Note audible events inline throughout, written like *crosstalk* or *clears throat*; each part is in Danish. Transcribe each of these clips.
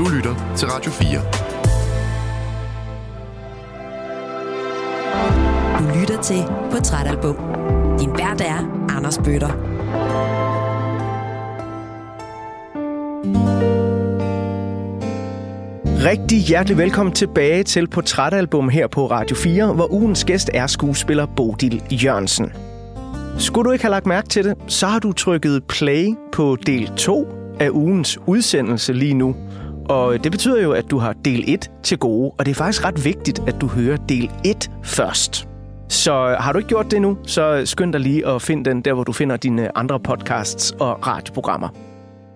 Du lytter til Radio 4. Du lytter til Portrætalbum. Din vært er Anders Bøtter. Rigtig hjertelig velkommen tilbage til Portrætalbum her på Radio 4, hvor ugens gæst er skuespiller Bodil Jørgensen. Skulle du ikke have lagt mærke til det, så har du trykket play på del 2 af ugens udsendelse lige nu. Og det betyder jo, at du har del 1 til gode, og det er faktisk ret vigtigt, at du hører del 1 først. Så øh, har du ikke gjort det nu, så øh, skynd dig lige at finde den der, hvor du finder dine øh, andre podcasts og radioprogrammer.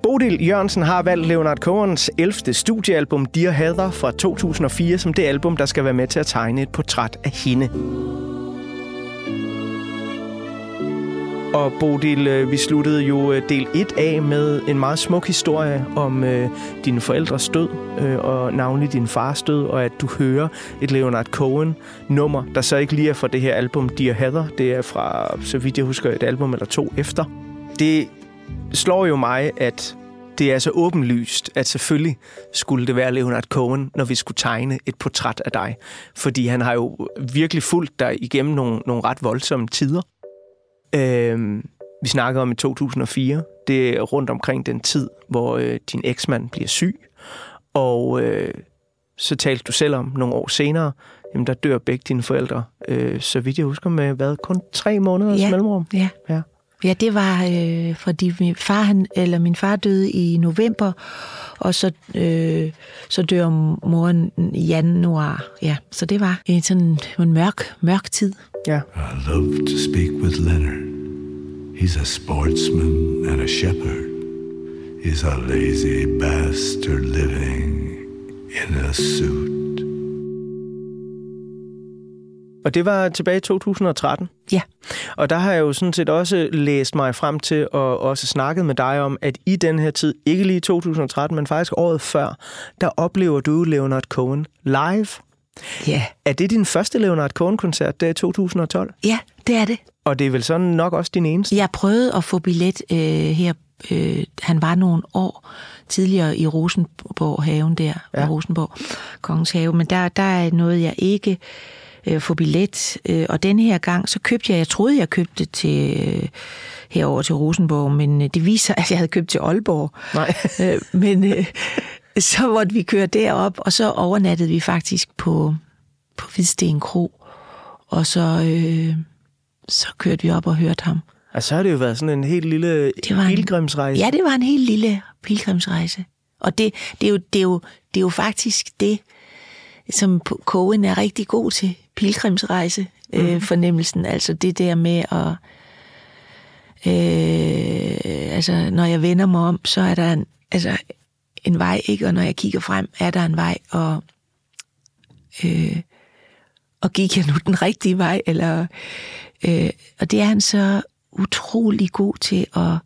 Bodil Jørgensen har valgt Leonard Cohens 11. studiealbum Dear Heather fra 2004 som det album, der skal være med til at tegne et portræt af hende. Og Bodil, øh, vi sluttede jo øh, del 1 af med en meget smuk historie om øh, dine forældres død, øh, og navnlig din fars død, og at du hører et Leonard Cohen-nummer, der så ikke lige er fra det her album Dear Heather. Det er fra, så vidt jeg husker, et album eller to efter. Det slår jo mig, at det er så åbenlyst, at selvfølgelig skulle det være Leonard Cohen, når vi skulle tegne et portræt af dig. Fordi han har jo virkelig fulgt dig igennem nogle, nogle ret voldsomme tider. Øh, vi snakkede om i 2004. Det er rundt omkring den tid, hvor øh, din eksmand bliver syg. Og øh, så talte du selv om nogle år senere, jamen der dør begge dine forældre. Øh, så vidt jeg husker med, hvad, kun tre måneders ja, mellemrum? Ja. ja. Ja, det var, øh, fordi min far, han, eller min far døde i november, og så, øh, så dør moren i januar. Ja, så det var en sådan en mørk, mørk tid. Ja. I love to speak with Leonard. He's a sportsman and a shepherd. He's a lazy bastard living in a suit. Og det var tilbage i 2013? Ja. Og der har jeg jo sådan set også læst mig frem til og også snakket med dig om, at i den her tid, ikke lige 2013, men faktisk året før, der oplever du Leonard Cohen live. Ja. Er det din første Leonard Cohen-koncert der i 2012? Ja, det er det. Og det er vel sådan nok også din eneste? Jeg prøvede at få billet øh, her. Øh, han var nogle år tidligere i Rosenborg haven der, ja. Rosenborg Kongens Have, men der, der er noget, jeg ikke øh, få billet. Øh, og denne her gang, så købte jeg, jeg troede, jeg købte til øh, herover til Rosenborg, men øh, det viser, at jeg havde købt til Aalborg. Nej. øh, men øh, så måtte vi køre derop, og så overnattede vi faktisk på, på Hvidsten Kro. Og så, øh, så kørte vi op og hørte ham. Og så har det jo været sådan en helt lille det var pilgrimsrejse. En, ja, det var en helt lille pilgrimsrejse. Og det, det, er jo, det, er jo, det er jo faktisk det, som Cohen er rigtig god til, pilgrimsrejse mm. øh, fornemmelsen, altså det der med at øh, altså når jeg vender mig om, så er der en, altså en vej, ikke? Og når jeg kigger frem, er der en vej, og øh, og gik jeg nu den rigtige vej, eller øh, og det er han så utrolig god til at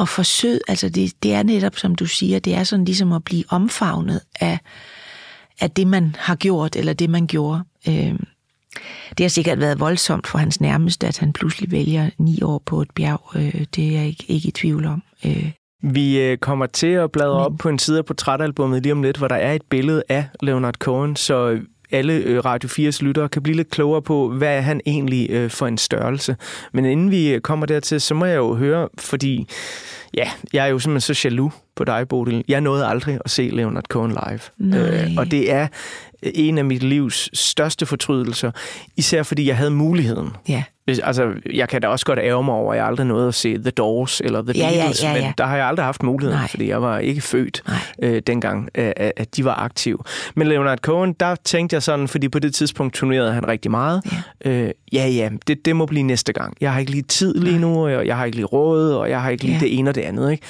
at forsøge, altså det, det er netop, som du siger, det er sådan ligesom at blive omfavnet af, af det, man har gjort, eller det, man gjorde. Øh, det har sikkert været voldsomt for hans nærmeste, at han pludselig vælger ni år på et bjerg. Øh, det er jeg ikke, ikke i tvivl om. Øh. Vi øh, kommer til at bladre op på en side af portrætalbummet lige om lidt, hvor der er et billede af Leonard Cohen, så alle øh, Radio 4's lyttere kan blive lidt klogere på, hvad er han egentlig øh, for en størrelse. Men inden vi øh, kommer dertil, så må jeg jo høre, fordi ja, jeg er jo simpelthen så jaloux på dig, Bodil. Jeg nåede aldrig at se Leonard Cohen live. Øh, og det er en af mit livs største fortrydelser, især fordi jeg havde muligheden. Ja. Altså, jeg kan da også godt ære mig over, at jeg aldrig nåede at se The Doors eller The ja, Beatles, ja, ja, ja. men der har jeg aldrig haft muligheden, Nej. fordi jeg var ikke født Nej. øh, dengang, øh, at de var aktive. Men Leonard Cohen, der tænkte jeg sådan, fordi på det tidspunkt turnerede han rigtig meget. Ja, øh, ja, ja det, det må blive næste gang. Jeg har ikke lige tid lige nu, og jeg har ikke lige råd, og jeg har ikke lige Ja. det ene og det andet. Ikke?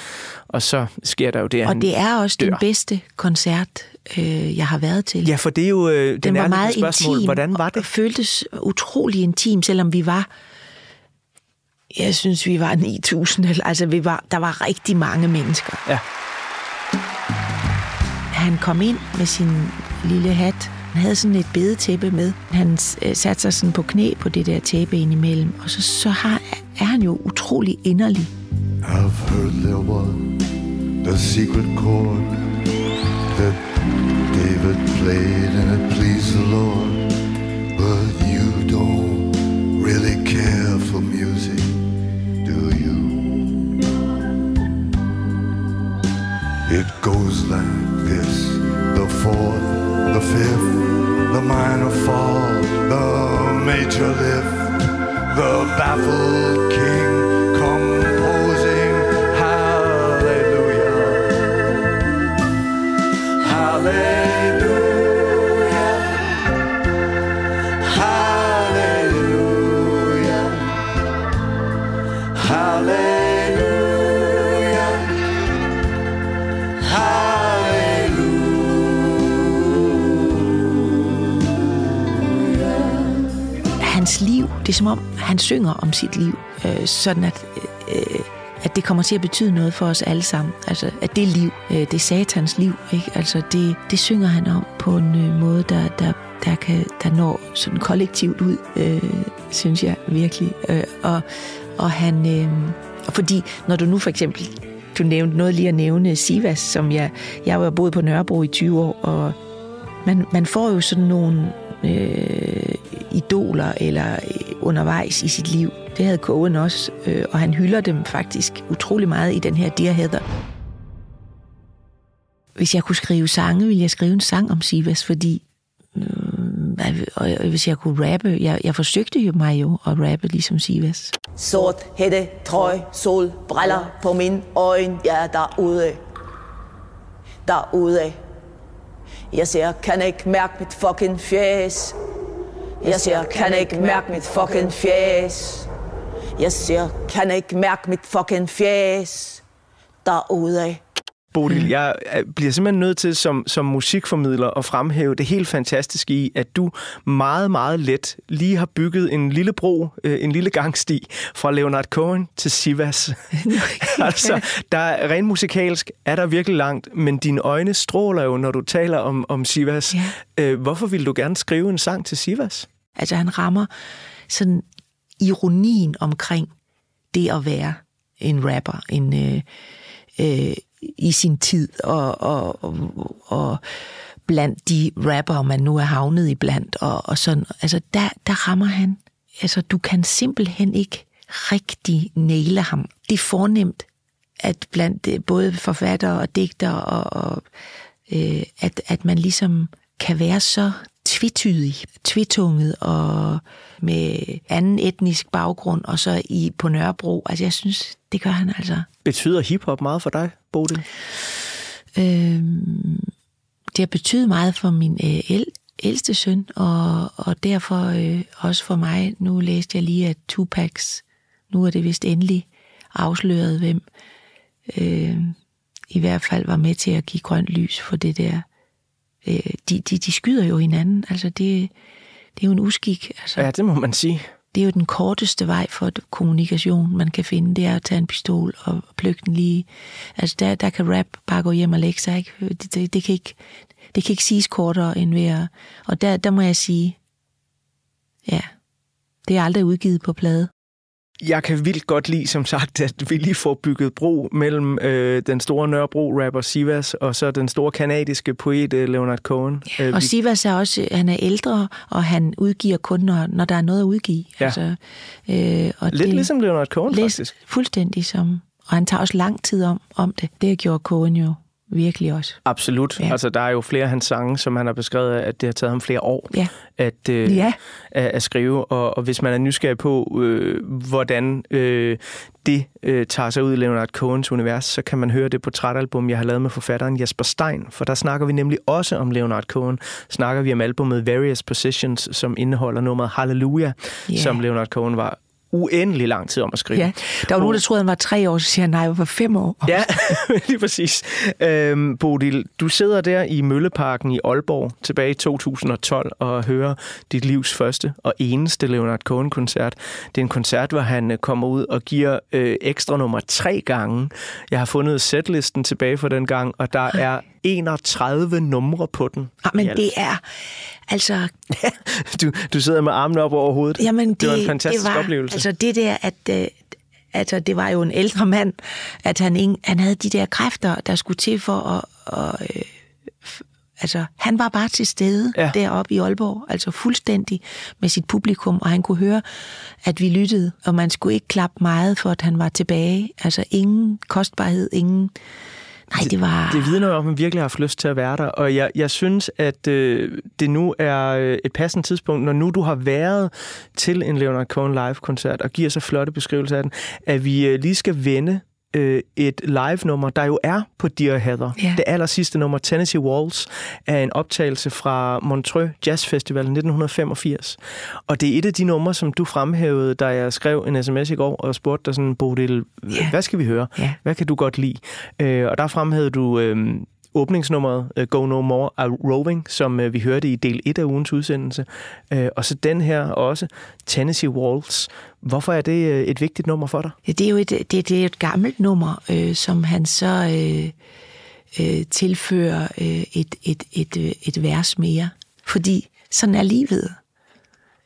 Og så sker der jo det, Og det er også dør. den bedste koncert, øh, jeg har været til. Ja, for det er jo øh, det den var meget spørgsmål. intim, Hvordan var og det? føltes utrolig intim, selvom vi var, jeg synes, vi var 9.000, eller- altså vi var, der var rigtig mange mennesker. Ja. Han kom ind med sin lille hat. Han havde sådan et bedetæppe med. Han øh, satte sig sådan på knæ på det der tæppe indimellem. Og så, så har, er han jo utrolig inderlig. I've heard there was a secret chord that David played and it pleased the Lord. But you don't really care for music, do you? It goes like this the fourth, the fifth, the minor fall, the major lift, the baffled king som om, han synger om sit liv, øh, sådan at, øh, at det kommer til at betyde noget for os alle sammen. Altså, at det liv, øh, det er satans liv, ikke? Altså, det, det synger han om på en øh, måde, der, der, der, kan, der når sådan kollektivt ud, øh, synes jeg virkelig. Øh, og, og han, øh, fordi når du nu for eksempel, du nævnte noget lige at nævne Sivas, som jeg, jeg har boet på Nørrebro i 20 år, og man, man får jo sådan nogle øh, idoler eller undervejs i sit liv. Det havde Cohen også, øh, og han hylder dem faktisk utrolig meget i den her Dear Heather. Hvis jeg kunne skrive sange, ville jeg skrive en sang om Sivas, fordi øh, og hvis jeg kunne rappe, jeg, jeg forsøgte jo mig jo at rappe ligesom Sivas. Sort hætte, trøj, sol, briller på min øjne. Jeg er derude. Derude. Jeg ser, kan ikke mærke mit fucking fjes. Jeg siger, kan ikke mærke mit fucking fjes. Jeg siger, kan ikke mærke mit fucking fjes. Derude. Bodil, jeg øh, bliver simpelthen nødt til som, som musikformidler at fremhæve det helt fantastiske i, at du meget, meget let lige har bygget en lille bro, øh, en lille gangsti fra Leonard Cohen til Sivas. *laughs* altså, der er rent musikalsk er der virkelig langt, men dine øjne stråler jo, når du taler om, om Sivas. Ja. Øh, hvorfor vil du gerne skrive en sang til Sivas? Altså han rammer sådan ironien omkring det at være en rapper, en, øh, øh, i sin tid, og, og, og, og blandt de rapper, man nu er havnet i blandt, og, og sådan, altså der, der rammer han, altså du kan simpelthen ikke rigtig næle ham. Det er fornemt, at blandt øh, både forfattere og digter, og, og øh, at, at man ligesom kan være så tvetydig, tvetunget og med anden etnisk baggrund, og så i på Nørrebro. Altså jeg synes, det gør han altså. Betyder hiphop meget for dig, Bodil? Øhm, det har betydet meget for min øh, el, ældste søn, og, og derfor øh, også for mig. Nu læste jeg lige, at Tupacs, nu er det vist endelig afsløret, hvem øh, i hvert fald var med til at give grønt lys for det der. Øh, de, de, de skyder jo hinanden, altså det, det er jo en uskik. Altså. Ja, det må man sige. Det er jo den korteste vej for kommunikation, man kan finde. Det er at tage en pistol og plukke den lige. Altså der, der kan rap bare gå hjem og lægge sig. Ikke? Det, det, det, kan ikke, det kan ikke siges kortere end ved at... Og der, der må jeg sige, ja, det er aldrig udgivet på plade. Jeg kan vildt godt lide, som sagt, at vi lige får bygget bro mellem øh, den store Nørrebro-rapper Sivas og så den store kanadiske poet øh, Leonard Cohen. Ja, Øh, og vi- Sivas er også, han er ældre, og han udgiver kun, når, når der er noget at udgive. Ja. Altså, øh, og Lidt ligesom Leonard Cohen, Læs- faktisk. Fuldstændig som... Og han tager også lang tid om, om det. Det gjorde Cohen jo virkelig også. Absolut. Ja. Altså, der er jo flere af hans sange, som han har beskrevet, at det har taget ham flere år Ja. at, øh, Ja. at, at skrive. Og, og hvis man er nysgerrig på, øh, hvordan øh, det øh, tager sig ud i Leonard Cohens univers, så kan man høre det på trætalbum, jeg har lavet med forfatteren Jesper Stein. For der snakker vi nemlig også om Leonard Cohen. Snakker vi om albumet Various Positions, som indeholder nummeret Hallelujah, Ja. som Leonard Cohen var uendelig lang tid om at skrive. Ja. Der var nogen, der troede, han var tre år, så siger han, nej, jeg var fem år. Ja, *laughs* lige præcis. Øhm, Bodil, du sidder der i Mølleparken i Aalborg tilbage i 2012 og hører dit livs første og eneste Leonard Cohen-koncert. Det er en koncert, hvor han øh, kommer ud og giver øh, ekstra nummer tre gange. Jeg har fundet setlisten tilbage fra den gang, og der er 31 numre på den. Ah, men i alt. det er, altså, *laughs* Du, du sidder med armene op over hovedet. jamen det, det var en fantastisk det var, oplevelse. Altså det der, at, øh, altså det var jo en ældre mand, at han, ingen, han havde de der kræfter, der skulle til for at, at øh, Altså, han var bare til stede Ja. ja. deroppe i Aalborg, altså fuldstændig med sit publikum, og han kunne høre, at vi lyttede, og man skulle ikke klappe meget, for at han var tilbage. Altså, ingen kostbarhed, ingen... Nej, det var... Det vidner jo om, at man virkelig har haft lyst til at være der, og jeg, jeg synes, at øh, det nu er øh, et passende tidspunkt, når nu du har været til en Leonard Cohen live-koncert og giver så flotte beskrivelser af den, at vi øh, lige skal vende øh, et live-nummer, der jo er på Dear Heather. Ja. Det aller sidste nummer, Tennessee Waltz, er en optagelse fra Montreux Jazz Festival 1985. Og det er et af de numre, som du fremhævede, da jeg skrev en sms i går og spurgte dig sådan, Bodil, Ja. hvad skal vi høre? Ja. Hvad kan du godt lide? Øh, og der fremhævede du øh, åbningsnummeret uh, Go No More af Roving, som uh, vi hørte i del 1 af ugens udsendelse. Uh, og så den her også, Tennessee Waltz. Hvorfor er det uh, et vigtigt nummer for dig? Ja, det er jo et, det, det er et gammelt nummer, øh, som han så øh, øh, tilfører øh, et, et, et, et vers mere. Fordi sådan er livet.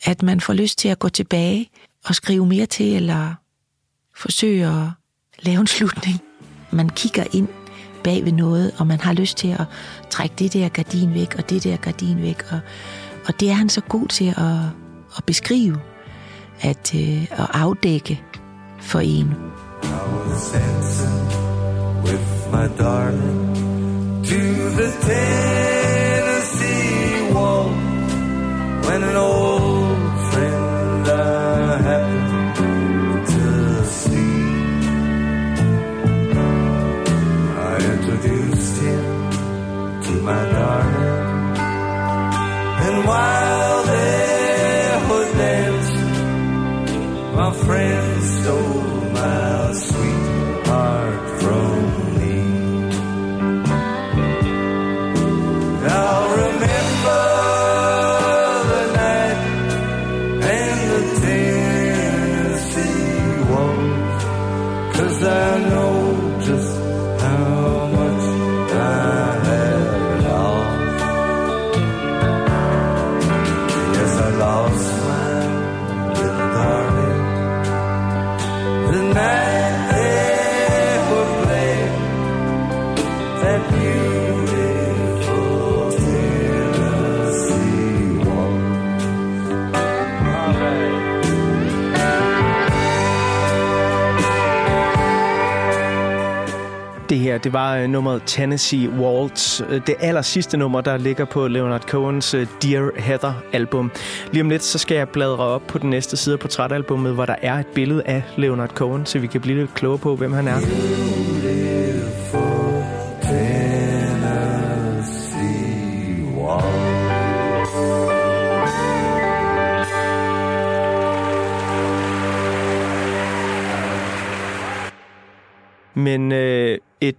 At man får lyst til at gå tilbage og skrive mere til, eller forsøge at lave en slutning. Man kigger ind bag ved noget, og man har lyst til at trække det der gardin væk, og det der gardin væk. Og, og det er han så god til at, at beskrive, at, øh, at afdække for en. I was with my darling to the Tennessee wall when an old my darling, and while they dancing, my friends stole my sweetheart Det var øh, nummeret Tennessee Waltz. Øh, det aller sidste nummer, der ligger på Leonard Cohens øh, Dear Heather-album. Lige om lidt, så skal jeg bladre op på den næste side af portrætalbummet, hvor der er et billede af Leonard Cohen, så vi kan blive lidt klogere på, hvem han er.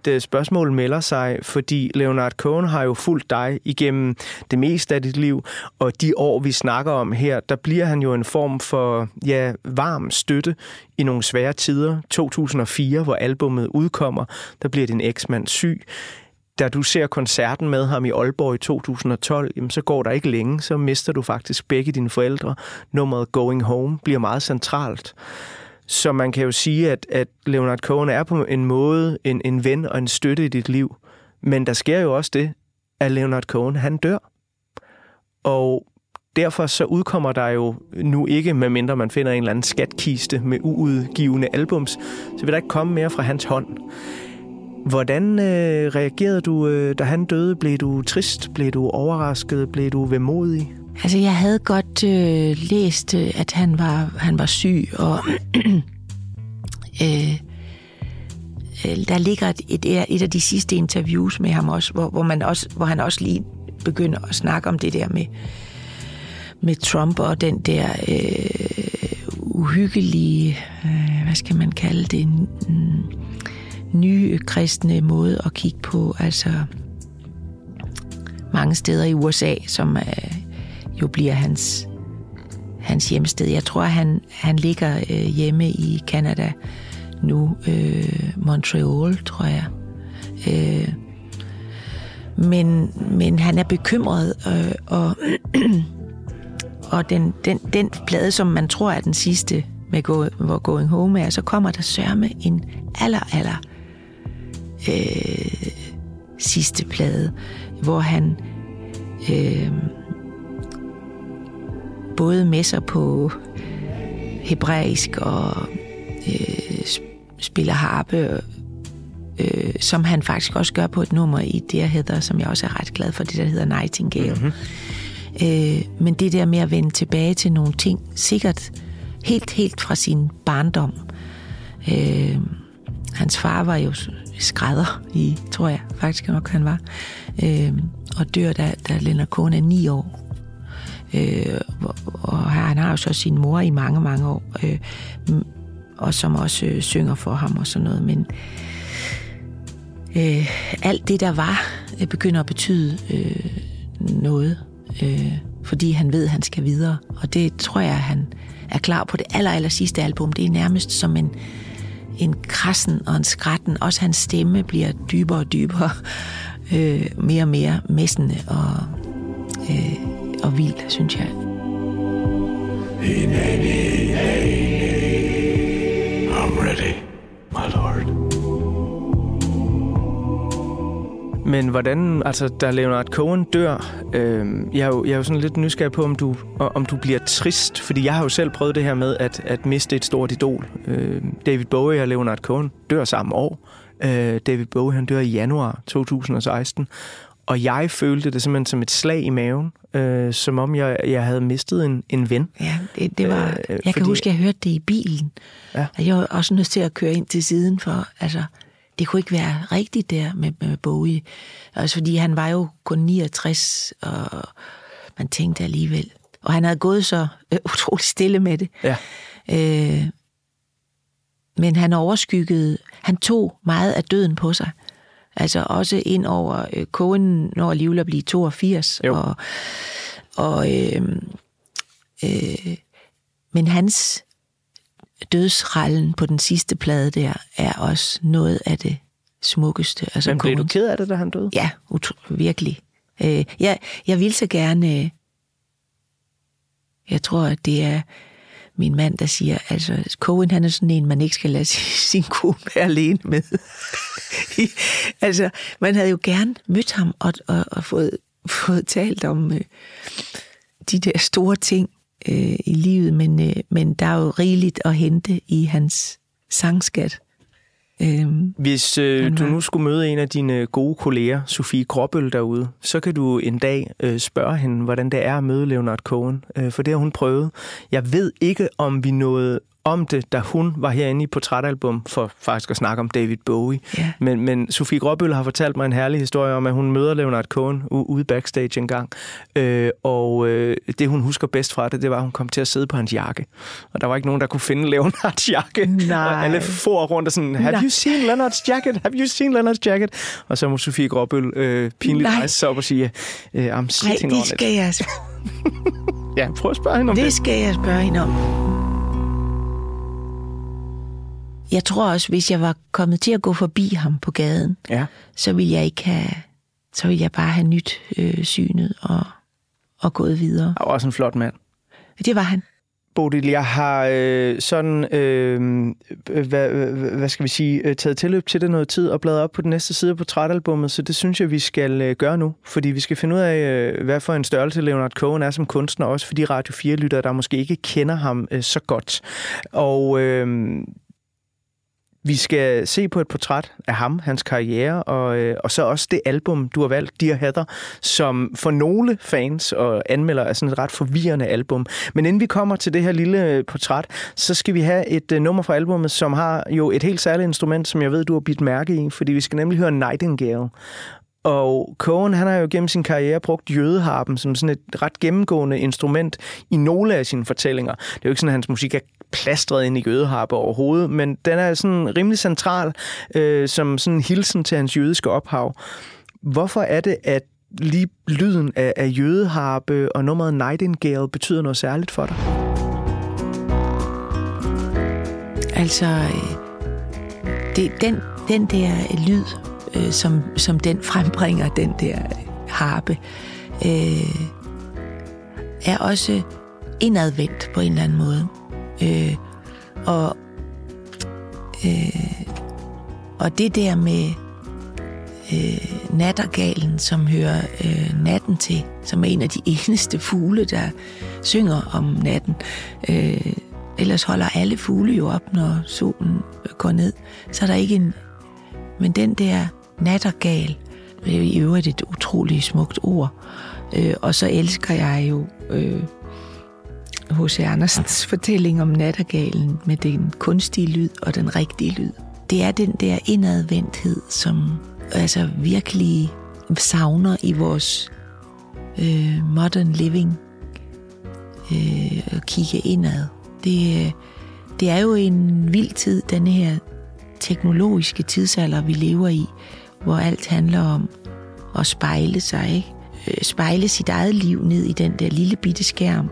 Et øh, spørgsmål melder sig, fordi Leonard Cohen har jo fulgt dig igennem det meste af dit liv, og de år, vi snakker om her, der bliver han jo en form for ja, varm støtte i nogle svære tider. 2004, hvor albummet udkommer, der bliver din eksmand syg. Da du ser koncerten med ham i Aalborg i 2012, jamen, så går der ikke længe, så mister du faktisk begge dine forældre. Nummeret Going Home bliver meget centralt. Så man kan jo sige, at, at Leonard Cohen er på en måde en, en ven og en støtte i dit liv. Men der sker jo også det, at Leonard Cohen, han dør. Og derfor så udkommer der jo nu ikke, medmindre man finder en eller anden skatkiste med uudgivende albums, så vil der ikke komme mere fra hans hånd. Hvordan øh, reagerede du, øh, da han døde? Blev du trist? Blev du overrasket? Blev du vemodig? Altså, jeg havde godt øh, læst, øh, at han var, han var syg, og *clears throat* øh, øh, der ligger et, et, et af de sidste interviews med ham også, hvor, hvor, man også, hvor han også lige begynder at snakke om det der med, med Trump og den der øh, uhyggelige, øh, hvad skal man kalde det, nye kristne måde at kigge på, altså mange steder i USA, som øh, jo bliver hans, hans hjemsted. Jeg tror, han, han ligger øh, hjemme i Canada nu, øh, Montreal, tror jeg. Øh, men, men han er bekymret, øh, og, *clears throat* og den, den, den plade, som man tror er den sidste, med Go, hvor Going Home er, så kommer der sørme en aller, aller øh, sidste plade, hvor han øh, både messer på hebraisk og øh, sp- spiller harpe, øh, som han faktisk også gør på et nummer i det, der hedder, som jeg også er ret glad for, det der hedder Nightingale. Mm-hmm. Øh, men det der med at vende tilbage til nogle ting, sikkert helt, helt fra sin barndom. Øh, hans far var jo skrædder i, tror jeg faktisk nok, han var. Øh, og dør, da, da Leonard Cohen er ni år. Øh, og han har jo så sin mor i mange, mange år. Øh, og som også øh, synger for ham og sådan noget. Men øh, alt det, der var, øh, begynder at betyde øh, noget. Øh, fordi han ved, at han skal videre. Og det tror jeg, han er klar på det aller, aller sidste album. Det er nærmest som en, en krassen og en skratten. Også hans stemme bliver dybere og dybere. *laughs* Øh, mere og mere messende og, øh, og vild, synes jeg. I'm ready, my lord. Men hvordan, altså da Leonard Cohen dør, øh, jeg, er jo, jeg er jo sådan lidt nysgerrig på, om du, om du bliver trist, fordi jeg har jo selv prøvet det her med at, at miste et stort idol. Øh, David Bowie og Leonard Cohen dør samme år. Øh, David Bowie han dør i januar 2016, og jeg følte det simpelthen som et slag i maven, øh, som om jeg, jeg havde mistet en, en ven. Ja, det, det var, Øh, jeg kan fordi- huske, jeg hørte det i bilen. Ja. Og jeg var også nødt til at køre ind til siden, for altså, det kunne ikke være rigtigt der med, med Bowie. Også fordi han var jo kun 69, og man tænkte alligevel. Og han havde gået så øh, *laughs* utrolig stille med det. Ja. Øh, men han overskyggede, han tog meget af døden på sig. Altså også ind over øh, Cohen når alligevel at blive 82. Jo. Og, og øh, øh, men hans dødsrallen på den sidste plade der, er også noget af det smukkeste. Altså Men blev du Cohens- ked af det, da han døde? Ja, utro, virkelig. Øh, jeg, jeg vil så gerne... Øh, jeg tror, at det er min mand, der siger, altså, Cohen, han er sådan en, man ikke skal lade *laughs* sin, kone være alene med. *laughs* altså, man havde jo gerne mødt ham og, og, og fået, fået talt om øh, de der store ting øh, i livet, men, øh, men der er jo rigeligt at hente i hans sangskat. Øhm, Hvis øh, du nu skulle møde en af dine gode kolleger, Sofie Gråbøl derude, så kan du en dag øh, spørge hende, hvordan det er at møde Leonard Cohen, øh, for det har hun prøvet. Jeg ved ikke, om vi nåede om det, da hun var herinde i Portrætalbum, for faktisk at snakke om David Bowie. Ja. Men, men Sofie Gråbøl har fortalt mig en herlig historie om, at hun møder Leonard Cohen ude backstage en gang. Øh, og øh, det, hun husker bedst fra det, det var, at hun kom til at sidde på hans jakke. Og der var ikke nogen, der kunne finde Leonards *laughs* jakke. Nej. Og alle for rundt og sådan, have Nej. you seen Leonard's jacket? Have you seen Leonard's jacket? Og så må Sofie Gråbøl øh, pinligt Nej. rejse sig op og sige, øh, I'm nej, sitting on det skal it. jeg, *laughs* Ja, prøv at spørge hende om det. det skal jeg spørge hende om. Jeg tror også, hvis jeg var kommet til at gå forbi ham på gaden, Ja. så ville jeg ikke have, så ville jeg bare have nyt øh, synet og, og gået videre. Var også en flot mand. Det var han. Bodil, jeg har øh, sådan, øh, hvad, hvad, hvad skal vi sige, øh, taget tilløb til det noget tid og bladret op på den næste side på portrætalbummet, så det synes jeg, vi skal øh, gøre nu. Fordi vi skal finde ud af, øh, hvad for en størrelse Leonard Cohen er som kunstner, også for de Radio 4-lyttere, der måske ikke kender ham øh, så godt. Og øh, vi skal se på et portræt af ham, hans karriere, og, øh, og så også det album, du har valgt, Dear Heather, som for nogle fans og anmeldere er sådan et ret forvirrende album. Men inden vi kommer til det her lille øh, portræt, så skal vi have et øh, nummer fra albumet, som har jo et helt særligt instrument, som jeg ved, du har bidt mærke i, fordi vi skal nemlig høre Nightingale. Og Cohen, han har jo gennem sin karriere brugt jødeharpen som sådan et ret gennemgående instrument i nogle af sine fortællinger. Det er jo ikke sådan, at hans musik er plastret ind i jødeharpe overhovedet, men den er sådan rimelig central øh, som sådan en hilsen til hans jødiske ophav. Hvorfor er det, at lige lyden af, af jødeharpe og nummeret Nightingale betyder noget særligt for dig? Altså, det, den, den der lyd, øh, som, som den frembringer, den der harpe, øh, er også indadvendt på en eller anden måde. Øh, og, øh, og det der med øh, nattergalen, som hører øh, natten til, som er en af de *laughs* eneste fugle, der synger om natten. Øh, ellers holder alle fugle jo op, når solen går ned. Så er der ikke en... Men den der nattergal, er i øvrigt et utroligt smukt ord. Øh, og så elsker jeg jo øh, H.C. Andersens fortælling om nattergalen med den kunstige lyd og den rigtige lyd. Det er den der indadvendthed, som altså virkelig savner i vores øh, modern living øh, at kigge indad. Det, det er jo en vild tid, denne her teknologiske tidsalder, vi lever i, hvor alt handler om at spejle sig, ikke? Øh, spejle sit eget liv ned i den der lille bitte skærm,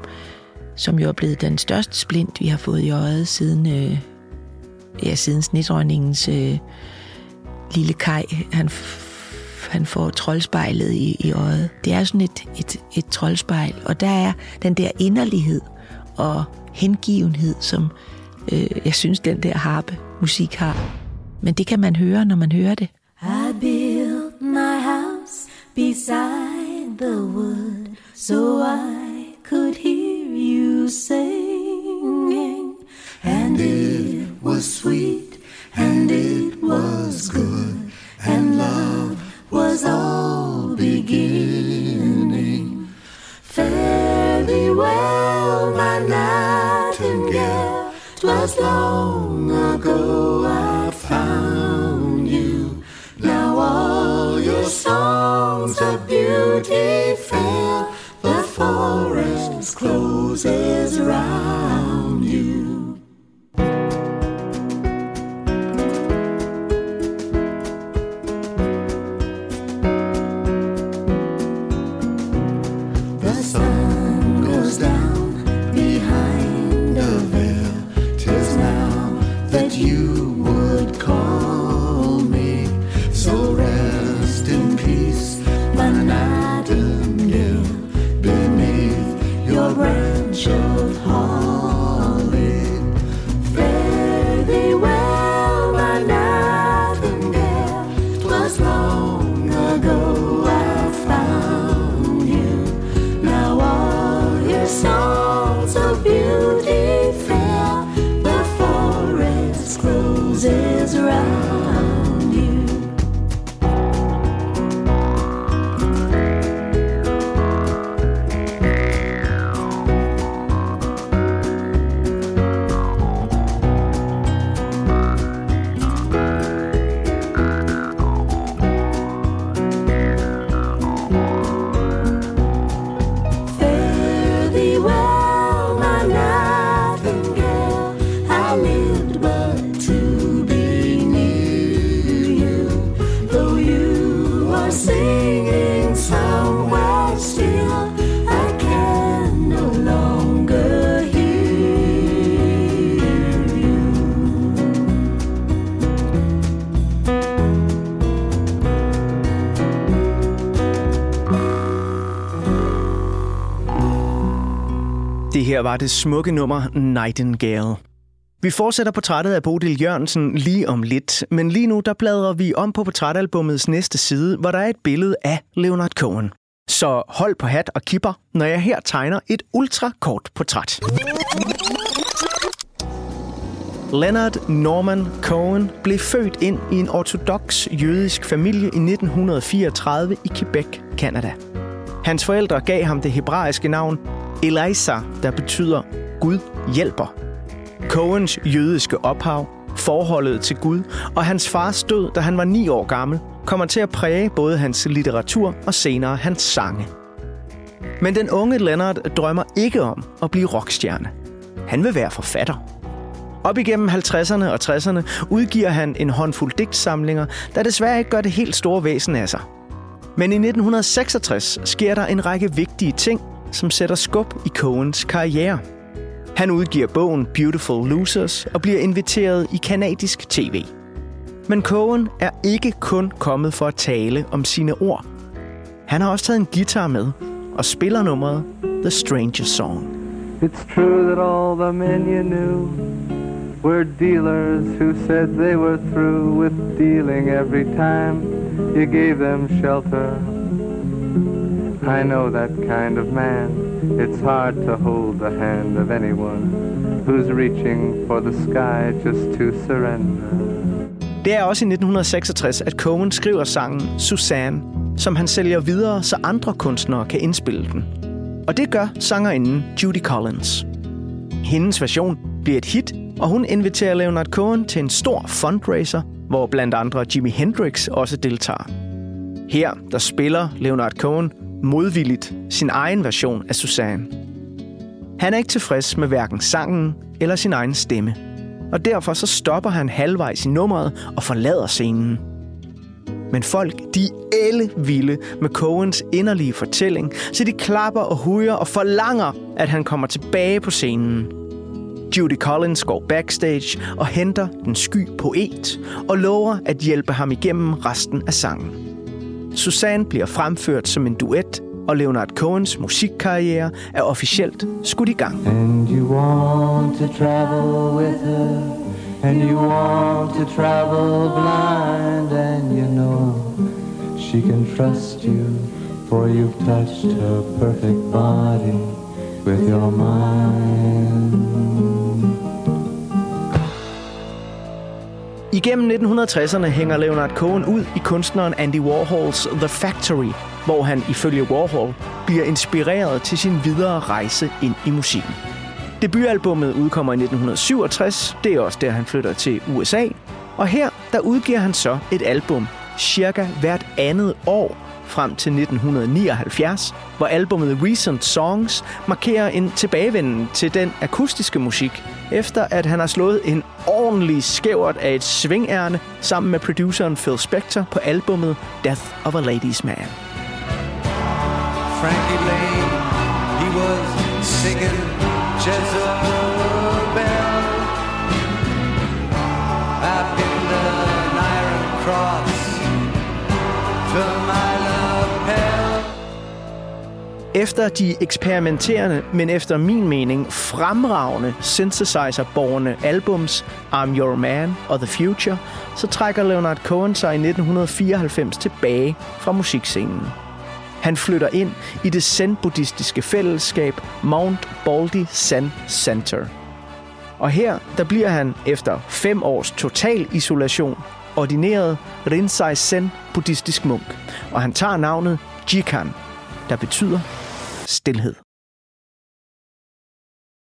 som jo er blevet den største splint, vi har fået i øjet siden, øh, ja, siden snedronningens øh, lille kaj, han, han får troldspejlet i, i øjet. Det er sådan et, et, et troldspejl, og der er den der inderlighed og hengivenhed, som øh, jeg synes, den der harpe musik har. Men det kan man høre, når man hører det. I built my house beside the wood so I could hear you singing. And it was sweet and it was good and love was all beginning. Fare thee well, my nightingale. 'Twas long ago I found you. Now all your songs of beauty fail closes round. Branch of holly. Her var det smukke nummer Nightingale. Vi fortsætter portrættet af Bodil Jørgensen lige om lidt, men lige nu der bladrer vi om på portrætalbummets næste side, hvor der er et billede af Leonard Cohen. Så hold på hat og kipper, når jeg her tegner et ultrakort portræt. Leonard Norman Cohen blev født ind i en ortodox jødisk familie i 1934 i Quebec, Canada. Hans forældre gav ham det hebraiske navn Elisa, der betyder Gud hjælper. Cohens jødiske ophav, forholdet til Gud og hans fars død, da han var ni år gammel, kommer til at præge både hans litteratur og senere hans sange. Men den unge Leonard drømmer ikke om at blive rockstjerne. Han vil være forfatter. Op igennem 50'erne og 60'erne udgiver han en håndfuld digtsamlinger, der desværre ikke gør det helt store væsen af sig. Men i 1966 sker der en række vigtige ting, som sætter skub i Cohens karriere. Han udgiver bogen Beautiful Losers og bliver inviteret i kanadisk tv. Men Cohen er ikke kun kommet for at tale om sine ord. Han har også taget en guitar med og spiller nummeret The Stranger Song. It's true that all the men you knew were dealers who said they were through with dealing every time. you gave them shelter. I know that kind of man. It's hard to hold the hand of anyone who's reaching for the sky just to surrender. Det er også i 1966, at Cohen skriver sangen Suzanne, som han sælger videre, så andre kunstnere kan indspille den. Og det gør sangerinden Judy Collins. Hendes version bliver et hit, og hun inviterer Leonard Cohen til en stor fundraiser, hvor blandt andre Jimi Hendrix også deltager. Her der spiller Leonard Cohen modvilligt sin egen version af Suzanne. Han er ikke tilfreds med hverken sangen eller sin egen stemme, og derfor så stopper han halvvejs i nummeret og forlader scenen. Men folk, de er alle vilde med Cohens inderlige fortælling, så de klapper og hujer og forlanger, at han kommer tilbage på scenen. Judy Collins går backstage og henter den sky poet og lover at hjælpe ham igennem resten af sangen. Susanne bliver fremført som en duet, og Leonard Cohens musikkarriere er officielt skudt i gang. And you want to travel with her, and you want to travel blind, and you know she can trust you, for you've touched her perfect body with your mind. Igennem 1960'erne hænger Leonard Cohen ud i kunstneren Andy Warhols The Factory, hvor han ifølge Warhol bliver inspireret til sin videre rejse ind i musikken. Debutalbummet udkommer i 1967, det er også der, han flytter til USA, og her der udgiver han så et album cirka hvert andet år frem til 1979, hvor albumet Recent Songs markerer en tilbagevenden til den akustiske musik, efter at han har slået en ordentlig skævert af et svingærne sammen med produceren Phil Spector på albumet Death of a Ladies Man. Frankie Lane, he was Efter de eksperimenterende, men efter min mening fremragende synthesizer-borgende albums I'm Your Man og The Future, så trækker Leonard Cohen sig i 1994 tilbage fra musikscenen. Han flytter ind i det zen-buddhistiske fællesskab Mount Baldy Zen Center. Og her der bliver han efter fem års total isolation ordineret Rinzai Zen buddhistisk munk, og han tager navnet Jikan, der betyder stilhed.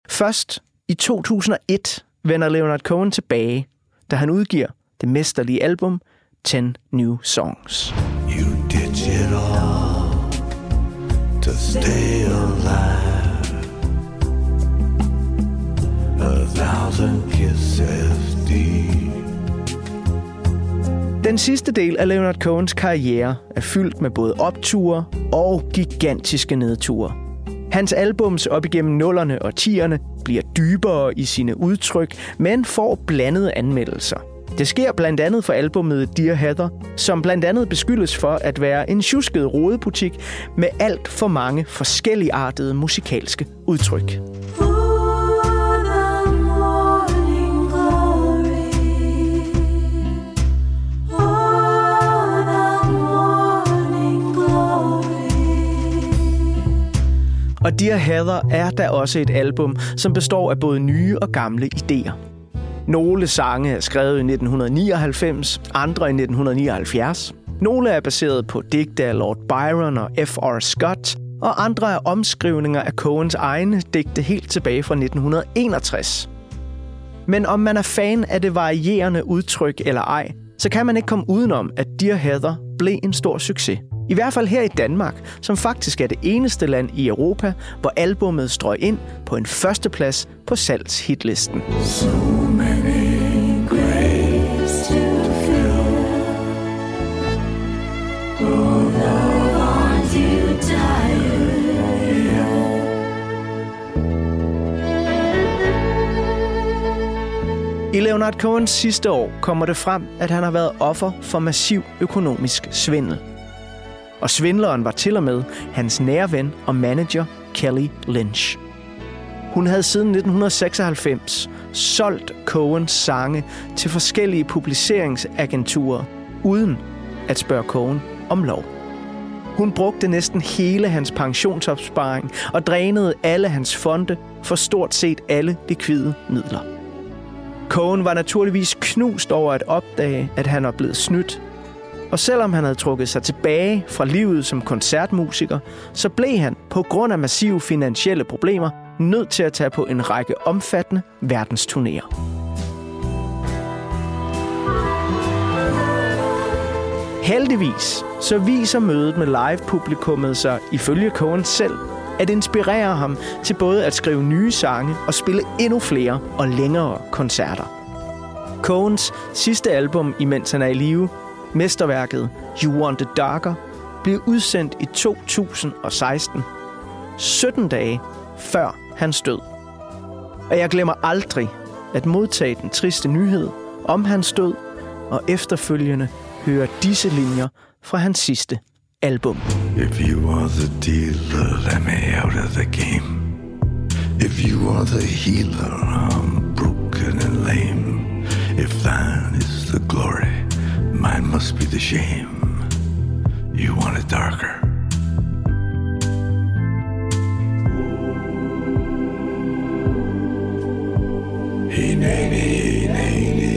Først i 2001 vender Leonard Cohen tilbage, da han udgiver det mesterlige album 10 New Songs. You did it all to stay alive. A thousand kisses deep. Den sidste del af Leonard Cohens karriere er fyldt med både opture og gigantiske nedture. Hans albums op igennem nullerne og tierne bliver dybere i sine udtryk, men får blandede anmeldelser. Det sker blandt andet for albumet Dear Heather, som blandt andet beskyldes for at være en tjusket rodebutik med alt for mange forskelligartede musikalske udtryk. Og Dear Heather er da også et album, som består af både nye og gamle idéer. Nogle sange er skrevet i 1999, andre i 1979. Nogle er baseret på digte af Lord Byron og F.R. Scott, og andre er omskrivninger af Coens egne digte helt tilbage fra 1961. Men om man er fan af det varierende udtryk eller ej, så kan man ikke komme udenom, at Dear Heather blev en stor succes. I hvert fald her i Danmark, som faktisk er det eneste land i Europa, hvor albummet strøg ind på en førsteplads på salgshitlisten. So many graves to fill. Oh, you tired? I Leonard Cohens sidste år kommer det frem, at han har været offer for massiv økonomisk svindel. Og svindleren var til og med hans nære ven og manager Kelly Lynch. Hun havde siden 1996 solgt Cohens sange til forskellige publiceringsagenturer, uden at spørge Cohen om lov. Hun brugte næsten hele hans pensionsopsparing og drænede alle hans fonde for stort set alle likvide midler. Cohen var naturligvis knust over at opdage, at han var blevet snydt. Og selvom han havde trukket sig tilbage fra livet som koncertmusiker, så blev han på grund af massive finansielle problemer nødt til at tage på en række omfattende verdensturnéer. Heldigvis så viser mødet med live-publikummet sig, ifølge Cohen selv, at inspirere ham til både at skrive nye sange og spille endnu flere og længere koncerter. Cohens sidste album, imens han er i live, mesterværket You Want It Darker, blev udsendt i 2016, 17 dage før hans død. Og jeg glemmer aldrig at modtage den triste nyhed om hans død, og efterfølgende høre disse linjer fra hans sidste album. If you are the dealer, let me out of the game. If you are the healer, I'm broken and lame. If thine is the glory, mine must be the shame. You want it darker. Hey, nay, nay, nay, nay.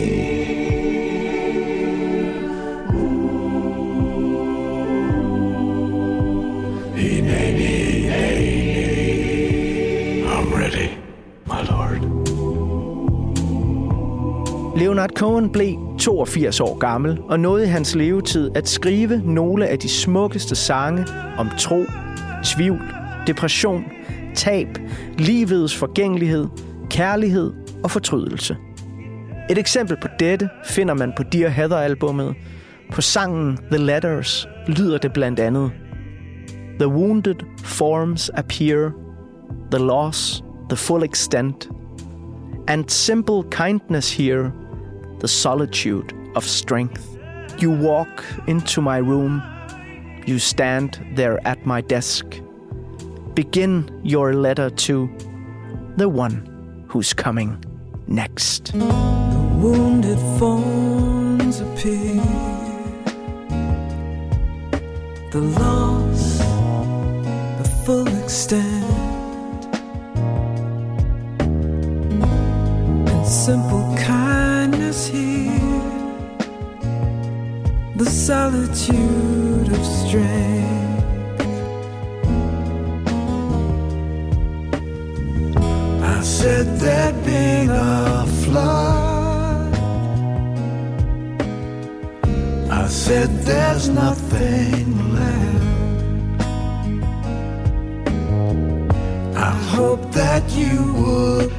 Leonard Cohen blev 82 år gammel og nåede i hans levetid at skrive nogle af de smukkeste sange om tro, tvivl, depression, tab, livets forgængelighed, kærlighed og fortrydelse. Et eksempel på dette finder man på Dear Heather-albummet. På sangen The Letters lyder det blandt andet The wounded forms appear, the loss, the full extent, and simple kindness here, the solitude of strength. You walk into my room, you stand there at my desk. Begin your letter to the one who's coming next. The wounded forms appear. The loss, the full extent, and simple kindness solitude of strength. I said there'd been a flood. I said there's nothing left. I hope that you would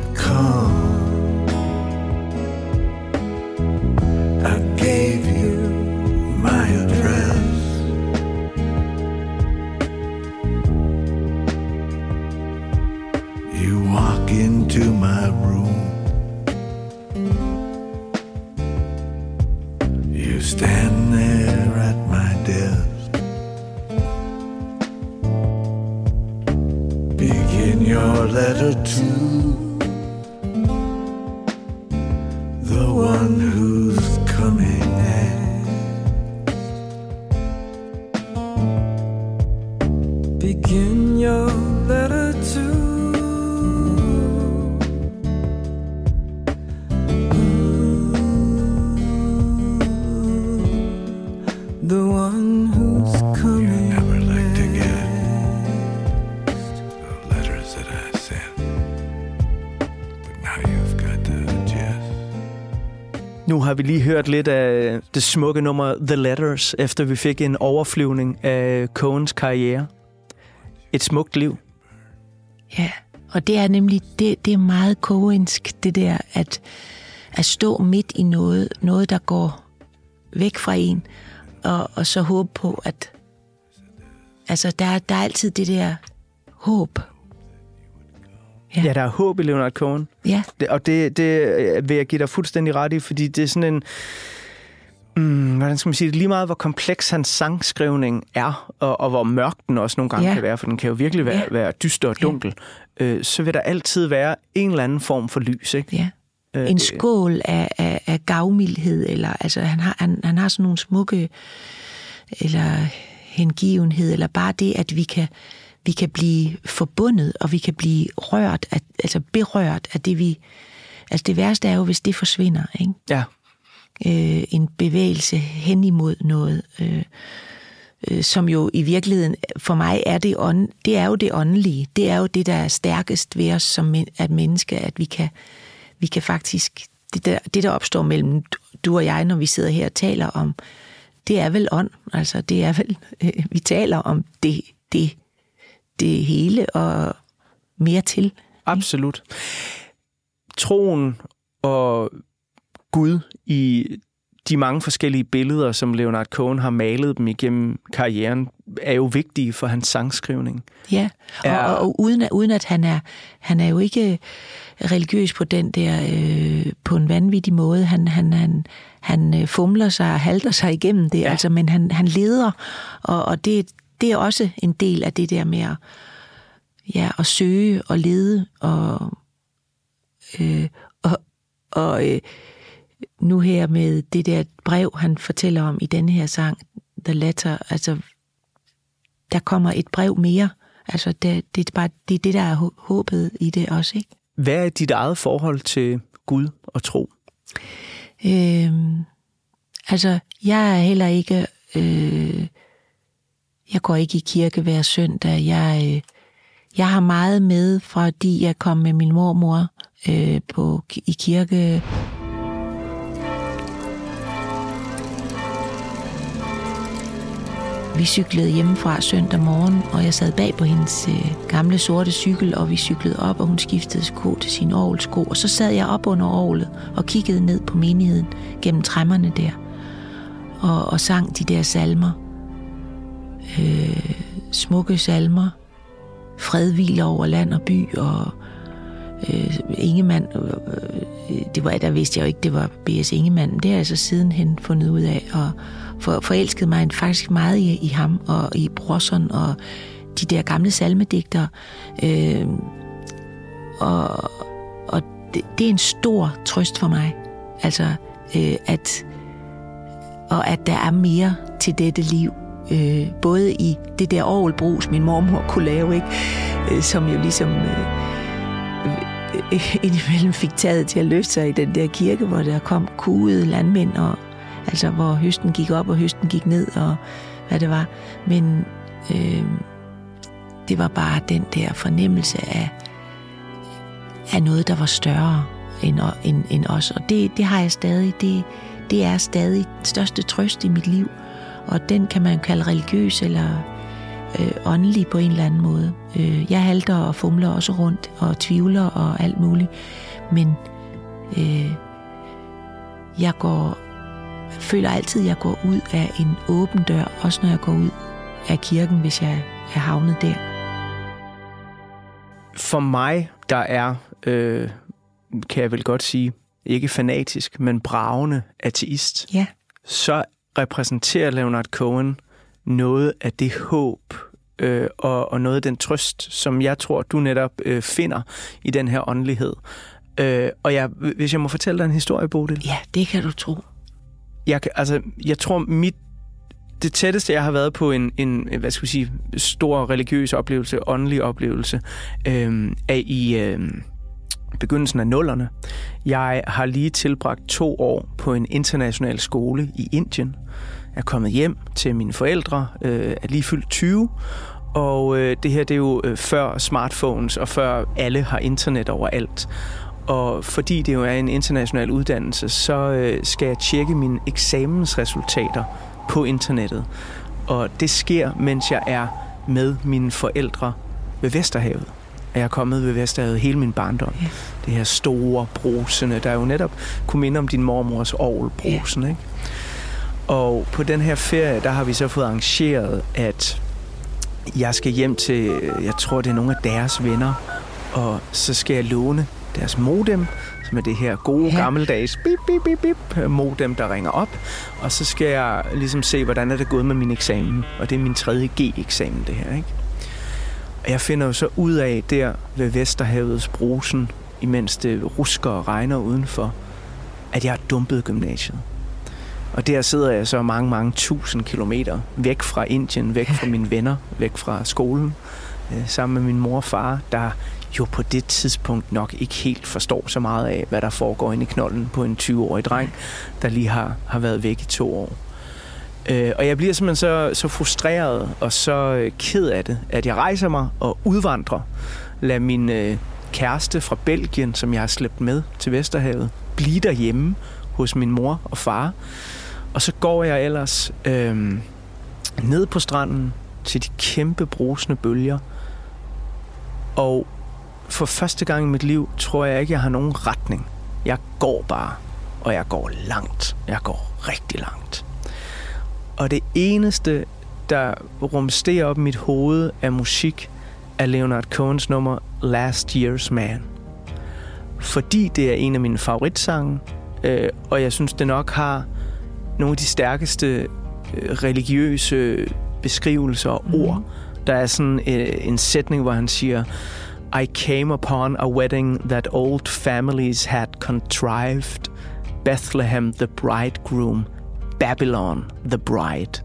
har vi lige hørt lidt af det smukke nummer The Letters, efter vi fik en overflyvning af Cohens karriere. Et smukt liv. Ja, og det er nemlig, det, det er meget koensk, det der, at, at stå midt i noget, noget der går væk fra en, og, og så håbe på, at altså, der, der er altid det der håb. Ja, ja der er håb i Leonard Cohen. Ja, og det, det øh, vil jeg give dig fuldstændig ret i, fordi det er sådan en... Mm, hvordan skal man sige det? Lige meget, hvor kompleks hans sangskrivning er, og, og hvor mørk den også nogle gange Ja. kan være, for den kan jo virkelig være, Ja. være dyster og dunkel, øh, så vil der altid være en eller anden form for lys, ikke? ja. Øh, En skål af, af, af gavmildhed, eller altså, han har, han, han har sådan nogle smukke eller hengivenhed, eller bare det, at vi kan, vi kan blive forbundet, og vi kan blive rørt, af, altså berørt af det, vi... Altså det værste er jo, hvis det forsvinder, ikke? Ja. øh, en bevægelse hen imod noget, øh, øh, som jo i virkeligheden for mig er det, ånd, det er jo det åndelige. Det er jo det, der er stærkest ved os som men, at menneske, at vi kan, vi kan faktisk, det der, det der opstår mellem du og jeg, når vi sidder her og taler om, det er vel ånd, altså det er vel, øh, vi taler om det, det, det hele og mere til. Absolut. Troen og Gud i de mange forskellige billeder, som Leonard Cohen har malet dem igennem karrieren, er jo vigtige for hans sangskrivning. Ja, og, Er- og, og uden, at, uden at han er, han er jo ikke religiøs på den der, øh, på en vanvittig måde. Han, han, han, han øh, fumler sig og halter sig igennem det, ja. altså, men han, han leder, og, og det, det er også en del af det der med at, ja, at søge og lede, og, øh, og, og øh, nu her med det der brev, han fortæller om i denne her sang, The Letter, altså der kommer et brev mere. Altså, det, det, er bare, det er det, der er hå- håbet i det også, ikke? Hvad er dit eget forhold til Gud og tro? Øhm, altså, jeg er heller ikke... Øh, jeg går ikke i kirke hver søndag. Jeg, øh, jeg har meget med, fordi jeg kom med min mormor øh, på, i kirke. Vi cyklede hjemmefra søndag morgen, og jeg sad bag på hendes øh, gamle sorte cykel, og vi cyklede op, og hun skiftede sko til sin orgelsko. Og så sad jeg op under orglet og kiggede ned på menigheden gennem træmmerne der, og, og sang de der salmer. Øh, smukke salmer. Fred hviler over land og by, og øh, Ingemann, øh, øh det var, der vidste jeg jo ikke, det var B.S. Ingemann, men det har jeg så sidenhen fundet ud af, og for, forelskede mig faktisk meget i, i ham, og i Brosson, og de der gamle salmedigtere. Øh, og og det, det er en stor trøst for mig, altså øh, at, og at der er mere til dette liv, øh, både i det der orgelbrus, min mormor kunne lave, ikke? Øh, som jo ligesom... Øh, øh, indimellem fik taget til at løfte sig i den der kirke, hvor der kom kuede landmænd, og, altså hvor høsten gik op og høsten gik ned, og hvad det var. Men øh, det var bare den der fornemmelse af, af noget, der var større end, end, end os. Og det, det har jeg stadig. Det, det er stadig største trøst i mit liv. Og den kan man kalde religiøs eller øh, åndelig på en eller anden måde. Øh, jeg halter og fumler også rundt og tvivler og alt muligt. Men øh, jeg går føler altid, at jeg går ud af en åben dør, også når jeg går ud af kirken, hvis jeg er havnet der. For mig, der er, øh, kan jeg vel godt sige, ikke fanatisk, men bravende ateist, Ja, så repræsenterer Leonard Cohen noget af det håb øh, og, og noget af den trøst, som jeg tror, du netop øh, finder i den her åndelighed. Øh, og jeg, hvis jeg må fortælle dig en historie, Bodil. ja, det kan du tro. Jeg, kan- altså, jeg tror, mit det tætteste, jeg har været på en, en hvad skal vi sige, stor religiøs oplevelse, åndelig oplevelse, øh, er i øh, begyndelsen af nullerne. Jeg har lige tilbragt to år på en international skole i Indien. Jeg er kommet hjem til mine forældre, øh, er lige fyldt 20, og øh, det her det er jo øh, før smartphones og før alle har internet overalt. Og fordi det jo er en international uddannelse, så øh, skal jeg tjekke mine eksamensresultater på internettet. Og det sker, mens jeg er med mine forældre ved Vesterhavet. Jeg er kommet ved Vesterhavet hele min barndom. Ja. Det her store brusende, der jo netop kunne minde om din mormors orgelbrusen, ikke? Og på den her ferie, der har vi så fået arrangeret, at jeg skal hjem til, jeg tror det er nogle af deres venner, og så skal jeg låne deres modem, som er det her gode, Ja. ja. gammeldags bip, bip, bip, bip, modem, der ringer op. Og så skal jeg ligesom se, hvordan er det gået med min eksamen. Og det er min tredje G-eksamen, det her, ikke? Og jeg finder jo så ud af der ved Vesterhavets brusen, imens det rusker og regner udenfor, at jeg har dumpet gymnasiet. Og der sidder jeg så mange, mange tusind kilometer væk fra Indien, væk fra mine venner, væk fra skolen, øh, sammen med min mor og far, der jo på det tidspunkt nok ikke helt forstår så meget af, hvad der foregår inde i knolden på en 20-årig dreng, der lige har, har været væk i to år. Øh, og jeg bliver simpelthen så, så frustreret og så øh, ked af det, at jeg rejser mig og udvandrer. Lad min øh, kæreste fra Belgien, som jeg har slæbt med til Vesterhavet, blive derhjemme hos min mor og far. Og så går jeg ellers øh, ned på stranden til de kæmpe brusende bølger. Og for første gang i mit liv tror jeg ikke, jeg har nogen retning. Jeg går bare, og jeg går langt. Jeg går rigtig langt. Og det eneste, der rumsterer op i mit hoved af musik, er Leonard Cohens nummer Last Year's Man. Fordi det er en af mine favoritsange, øh, og jeg synes, det nok har nogle af de stærkeste øh, religiøse beskrivelser og ord. Der er sådan øh, en sætning, hvor han siger, I came upon a wedding that old families had contrived. Bethlehem the bridegroom, Babylon the bride.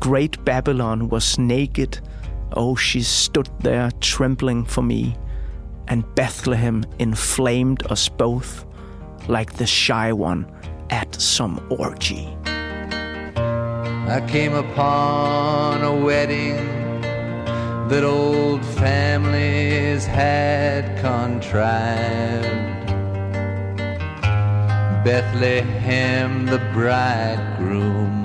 Great Babylon was naked. Oh, she stood there trembling for me. And Bethlehem inflamed us both like the shy one at some orgy. I came upon a wedding that old families had contrived. Bethlehem, the bridegroom,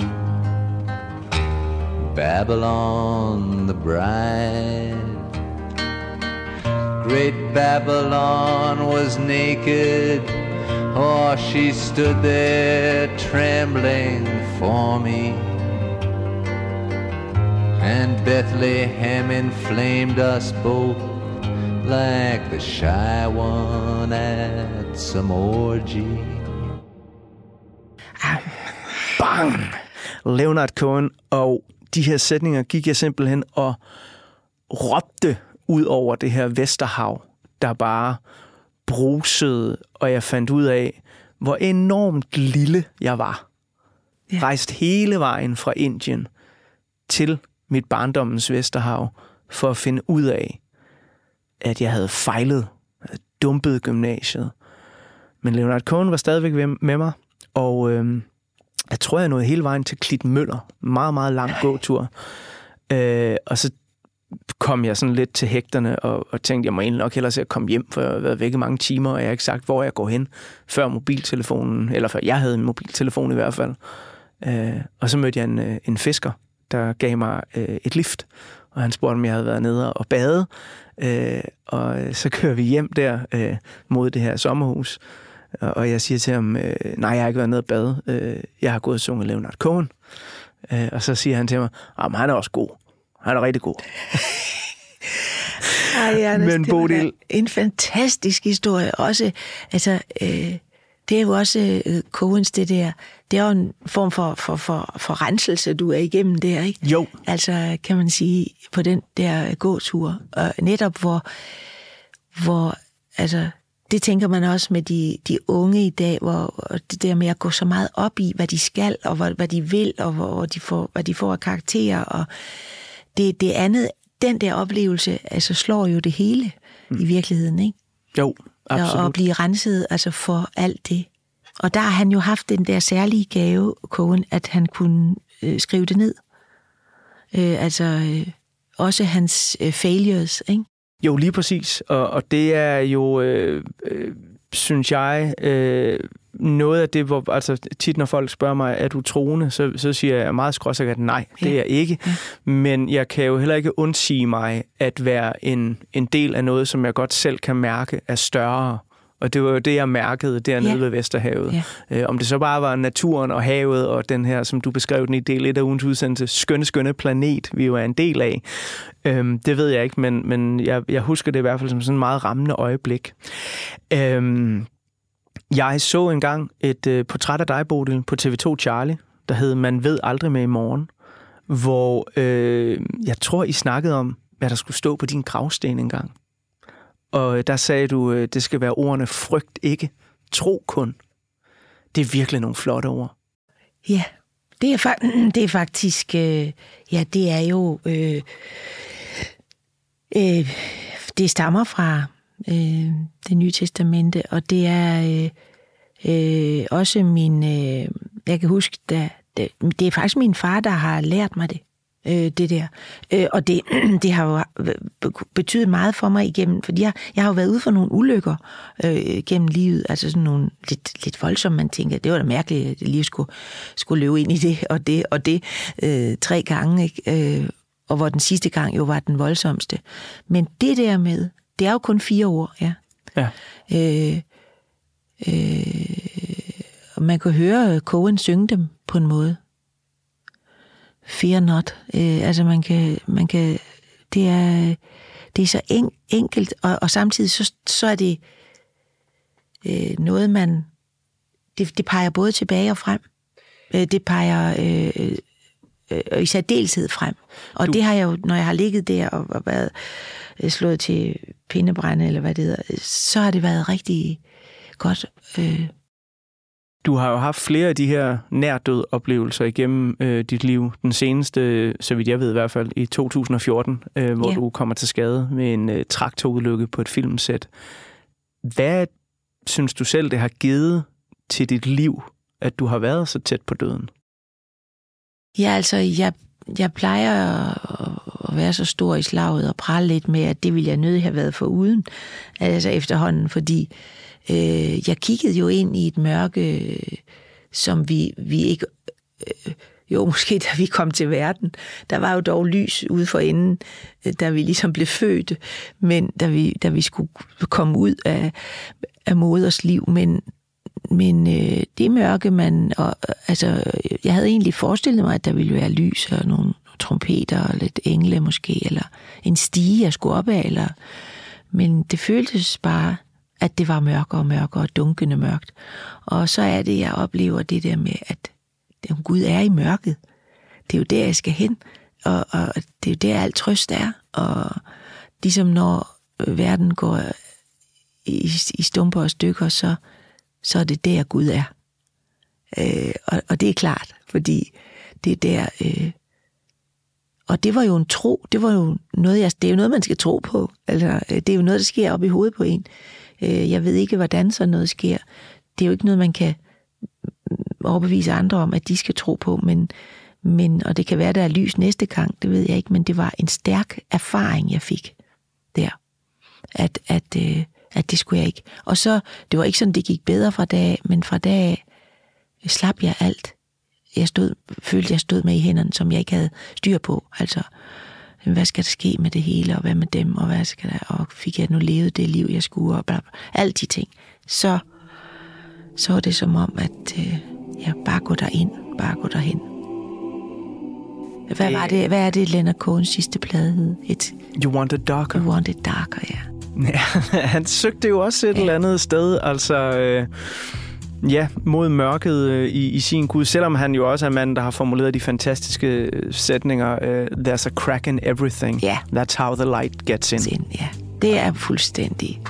Babylon, the bride. Great Babylon was naked, oh, she stood there trembling for me. And Bethlehem inflamed us both like the shy one at some orgy. Bang! Leonard Cohen, og de her sætninger gik jeg simpelthen og råbte ud over det her Vesterhav, der bare brusede, og jeg fandt ud af, hvor enormt lille jeg var. Ja. Rejst hele vejen fra Indien til mit barndommens Vesterhav for at finde ud af, at jeg havde fejlet, havde dumpet gymnasiet. Men Leonard Cohen var stadigvæk med mig, og øhm, jeg tror, jeg nåede hele vejen til Klit Møller. Meget, meget lang gåtur. Øh, og så kom jeg sådan lidt til hægterne og, og tænkte, jeg må egentlig nok hellere se at komme hjem, for jeg har været væk i mange timer, og jeg har ikke sagt, hvor jeg går hen, før mobiltelefonen, eller før jeg havde en mobiltelefon i hvert fald. Øh, og så mødte jeg en, øh, en fisker, der gav mig øh, et lift, og han spurgte, om jeg havde været nede og bade. Øh, og så kører vi hjem der øh, mod det her sommerhus, og og jeg siger til ham, øh, nej, jeg har ikke været nede og bade. Øh, jeg har gået og sunget Leonard Cohen. Øh, og så siger han til mig, at han er også god. Han er rigtig god. *laughs* Ej, Anders, Men det Bodil- En fantastisk historie. Også, altså, øh, det er jo også øh, Coens, det der. Det er jo en form for, for, for, for renselse, du er igennem der, ikke? Jo. Altså, kan man sige, på den der gåtur. Og netop hvor, hvor altså, det tænker man også med de, de unge i dag, hvor det der med at gå så meget op i, hvad de skal, og hvad, hvad de vil, og hvor de får, hvad de får af karakterer, og det, det andet, den der oplevelse, altså slår jo det hele mm. i virkeligheden, ikke? Jo, Og, og absolut. blive renset altså for alt det. Og der har han jo haft den der særlige gave, Cohen, at han kunne øh, skrive det ned. Øh, altså øh, også hans øh, failures, ikke? Jo, lige præcis. Og, og det er jo, øh, øh, synes jeg, øh, noget af det, hvor altså, tit når folk spørger mig, er du troende, så, så siger jeg meget skråsikkert nej, det er jeg ikke. Men jeg kan jo heller ikke undsige mig at være en, en del af noget, som jeg godt selv kan mærke er større. Og det var jo det, jeg mærkede dernede Ja. ved Vesterhavet. Ja. Øh, om det så bare var naturen og havet og den her, som du beskrev den i del 1 af ugens udsendelse, skønne, skønne planet, vi jo er en del af. Øhm, det ved jeg ikke, men, men jeg, jeg husker det i hvert fald som sådan en meget rammende øjeblik. Øhm, jeg så engang et øh, portræt af dig, Bodil, på TV2 Charlie, der hed Man ved aldrig med i morgen, hvor øh, jeg tror, I snakkede om, hvad der skulle stå på din gravsten engang. Og øh, der sagde du, øh, det skal være ordene frygt ikke, tro kun. Det er virkelig nogle flotte ord. Ja, Det er, fa- *clears throat* det er faktisk, øh, ja, det er jo, øh, øh, det stammer fra øh, det nye testamente, og det er øh, øh, også min, øh, jeg kan huske, da, det, det er faktisk min far, der har lært mig det, øh, det der. Øh, og det, *clears throat* det har jo betydet meget for mig igennem, fordi jeg, jeg har jo været ude for nogle ulykker øh, gennem livet, altså sådan nogle lidt, lidt voldsomme, man tænker, det var da mærkeligt, at jeg lige skulle, skulle løbe ind i det og det og det øh, tre gange, ikke? Øh, og hvor den sidste gang jo var den voldsomste. Men det der med, det er jo kun fire ord, ja. Ja. Øh, øh, man kan høre Cohen synge dem på en måde. Fear not. Øh, altså man kan, man kan, det er, det er så en, enkelt, og, og samtidig så, så er det øh, noget, man, det, det peger både tilbage og frem. Øh, det peger øh, øh, i særdeleshed frem. Og Du- det har jeg jo, når jeg har ligget der og, og været øh, slået til pindebrænde, eller hvad det hedder, så har det været rigtig godt. Øh, Du har jo haft flere af de her nærdød oplevelser igennem øh, dit liv. Den seneste, så vidt jeg ved i hvert fald, i 2014, øh, hvor Ja. du kommer til skade med en øh, traktorulykke på et filmsæt. Hvad synes du selv, det har givet til dit liv, at du har været så tæt på døden? Ja, altså, jeg, jeg plejer at- at være så stor i slaget og prale lidt med, at det ville jeg nødig have været for uden, altså efterhånden, fordi øh, Øh, jeg kiggede jo ind i et mørke, som vi, vi ikke... Øh, jo, *laughs* måske da vi kom til verden, der var jo dog lys ude for enden, øh, da vi ligesom blev født, men da vi, da vi skulle komme ud af, af moders liv, men, men øh, det mørke, man... Og, altså, jeg havde egentlig forestillet mig, at der ville være lys og nogle trompeter og lidt engle måske, eller en stige, jeg skulle op af, eller... Men det føltes bare, at det var mørkere og mørkere og dunkende mørkt. Og så er det, jeg oplever det der med, at Gud er i mørket. Det er jo der, jeg skal hen. Og, og det er jo der, alt trøst er. Og ligesom når øh, verden går i, i stumper og stykker, så, så er det der, Gud er. Øh, og, og det er klart, fordi det er der... Øh, og det var jo en tro, det var jo noget, jeg, det er jo noget, man skal tro på. Altså, øh, det er jo noget, der sker op i hovedet på en. Øh, Øh, jeg ved ikke, hvordan sådan noget sker. Det er jo ikke noget, man kan overbevise andre om, at de skal tro på, men, men og det kan være, der er lys næste gang, det ved jeg ikke, men det var en stærk erfaring, jeg fik der, at, at, øh, at det skulle jeg ikke. Og så, det var ikke sådan, det gik bedre fra dag af, men fra dag af slap jeg alt. Jeg stod, følte, jeg stod med i hænderne, som jeg ikke havde styr på. Altså, hvad skal der ske med det hele, og hvad med dem, og hvad skal der, og fik jeg nu levet det liv, jeg skulle, og bla, bla, alle de ting. Så, så var det som om, at øh, jeg bare gå derind, bare gå derhen. Hvad, var det, hvad er det, Leonard Cohens sidste plade hed? Et, You want it darker. You Want It Darker, ja. *laughs* Ja, han søgte jo også et ja. eller andet sted, altså... Øh, Ja, mod mørket øh, i, i sin Gud, selvom han jo også er manden, der har formuleret de fantastiske øh, sætninger. Øh, There's a crack in everything. Ja. That's how the light gets in. Sind, ja. Det er fuldstændig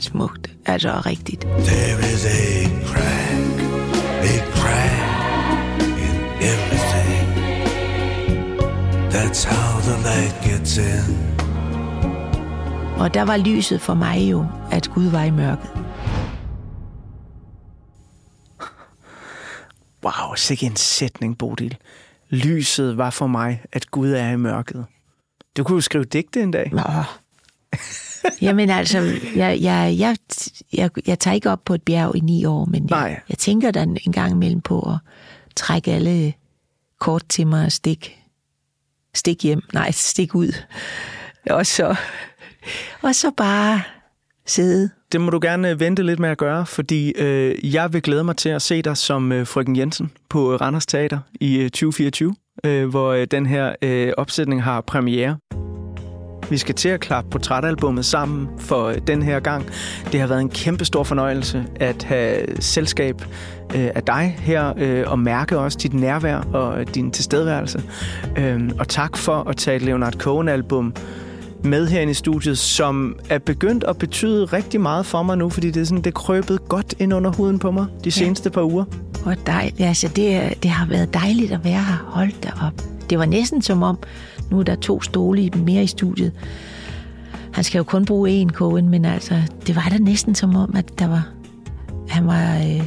smukt, altså rigtigt. There is a crack, a crack in everything. That's how the light gets in. Og der var lyset for mig jo, at Gud var i mørket. Wow, sikke en sætning, Bodil. Lyset var for mig, at Gud er i mørket. Du kunne jo skrive digte en dag. Nå. *laughs* Jamen altså, jeg, jeg, jeg, jeg, jeg tager ikke op på et bjerg i ni år, men Nej. jeg, jeg tænker da en gang imellem på at trække alle kort til mig og stik, stik hjem. Nej, stik ud. Og så, og så bare sidde. Det må du gerne øh, vente lidt med at gøre, fordi øh, jeg vil glæde mig til at se dig som øh, frøken Jensen på øh, Randers Teater i øh, 2024, øh, hvor øh, den her øh, opsætning har premiere. Vi skal til at klappe portrætalbummet sammen for øh, den her gang. Det har været en kæmpe stor fornøjelse at have selskab øh, af dig her, øh, og mærke også dit nærvær og øh, din tilstedeværelse. Øh, og tak for at tage et Leonard Cohen-album med herinde i studiet, som er begyndt at betyde rigtig meget for mig nu, fordi det er sådan, det krøbet godt ind under huden på mig de seneste par uger. Hvor dejligt. Altså, det, det har været dejligt at være her. Hold da op. Det var næsten som om, nu er der to stole i- mere i studiet. Han skal jo kun bruge én kogen, men altså, det var da næsten som om, at der var, han var øh, i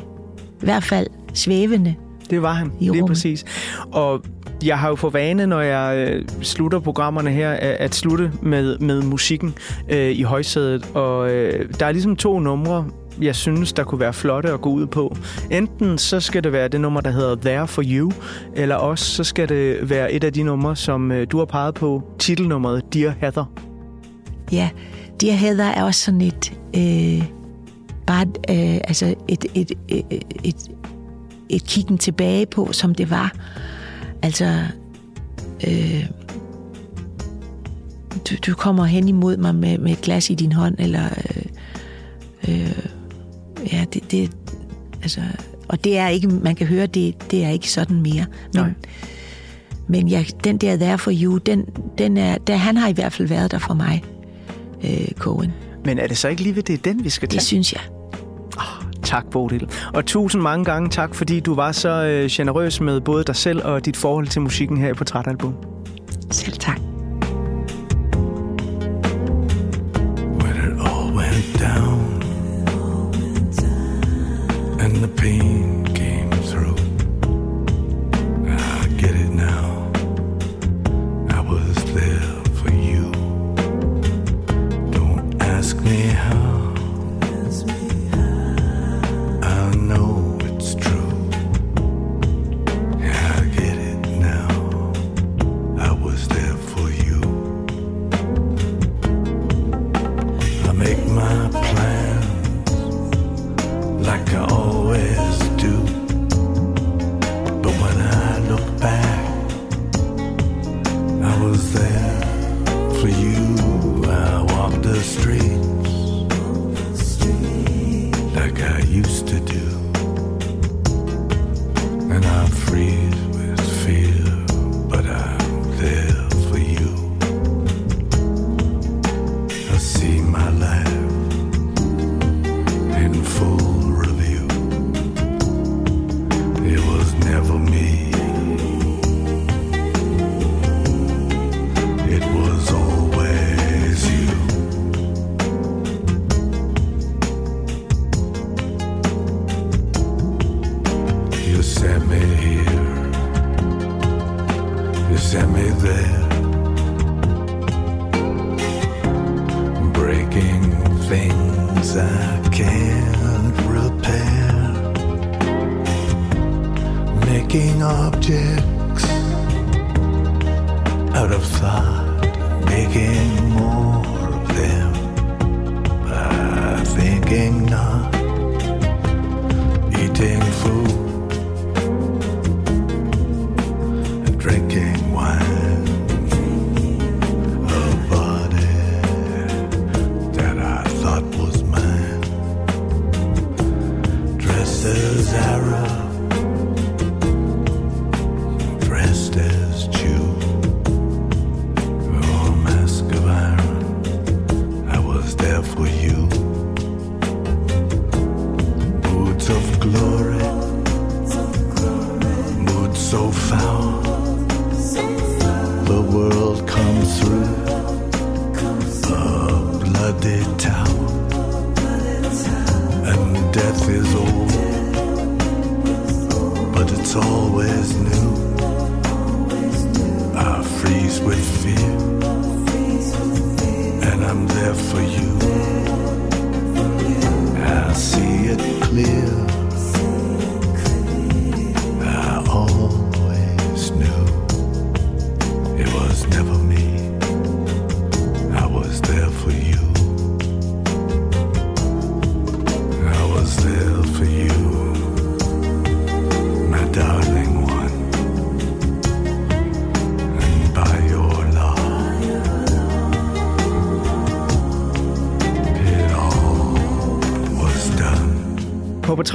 hvert fald svævende. Det var han, lige præcis. Og jeg har jo for vane, når jeg øh, slutter programmerne her, at, at slutte med, med musikken øh, i højsædet. Og øh, der er ligesom to numre, jeg synes, der kunne være flotte at gå ud på. Enten så skal det være det nummer, der hedder There For You, eller også så skal det være et af de numre, som øh, du har peget på, titelnummeret Dear Heather. Ja, Dear Heather er også sådan et, øh, bare øh, altså et, et, øh, øh, et, et, et kiggen tilbage på, som det var. Altså, øh, du, du kommer hen imod mig med, med et glas i din hånd, eller øh, øh, ja, det, det, altså, og det er ikke, man kan høre, det, det er ikke sådan mere. Men, Nej. men jeg, den der There For You, den, den er, der, han har i hvert fald været der for mig, øh, Cohen. Men er det så ikke lige ved, det den, vi skal tage? Det synes jeg. Tak, Bodil. Og tusind mange gange tak, fordi du var så øh, generøs med både dig selv og dit forhold til musikken her i Portrætalbum. Selv tak. when it all went down and the pain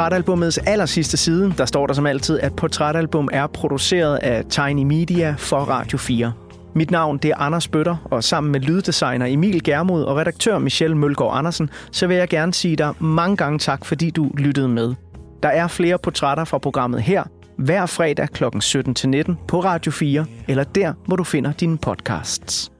portrætalbumets aller sidste side, der står der som altid, at portrætalbum er produceret af Tiny Media for Radio 4. Mit navn det er Anders Bøtter, og sammen med lyddesigner Emil Germod og redaktør Michelle Mølgaard Andersen, så vil jeg gerne sige dig mange gange tak, fordi du lyttede med. Der er flere portrætter fra programmet her, hver fredag kl. 17-19 på Radio 4, eller der, hvor du finder dine podcasts.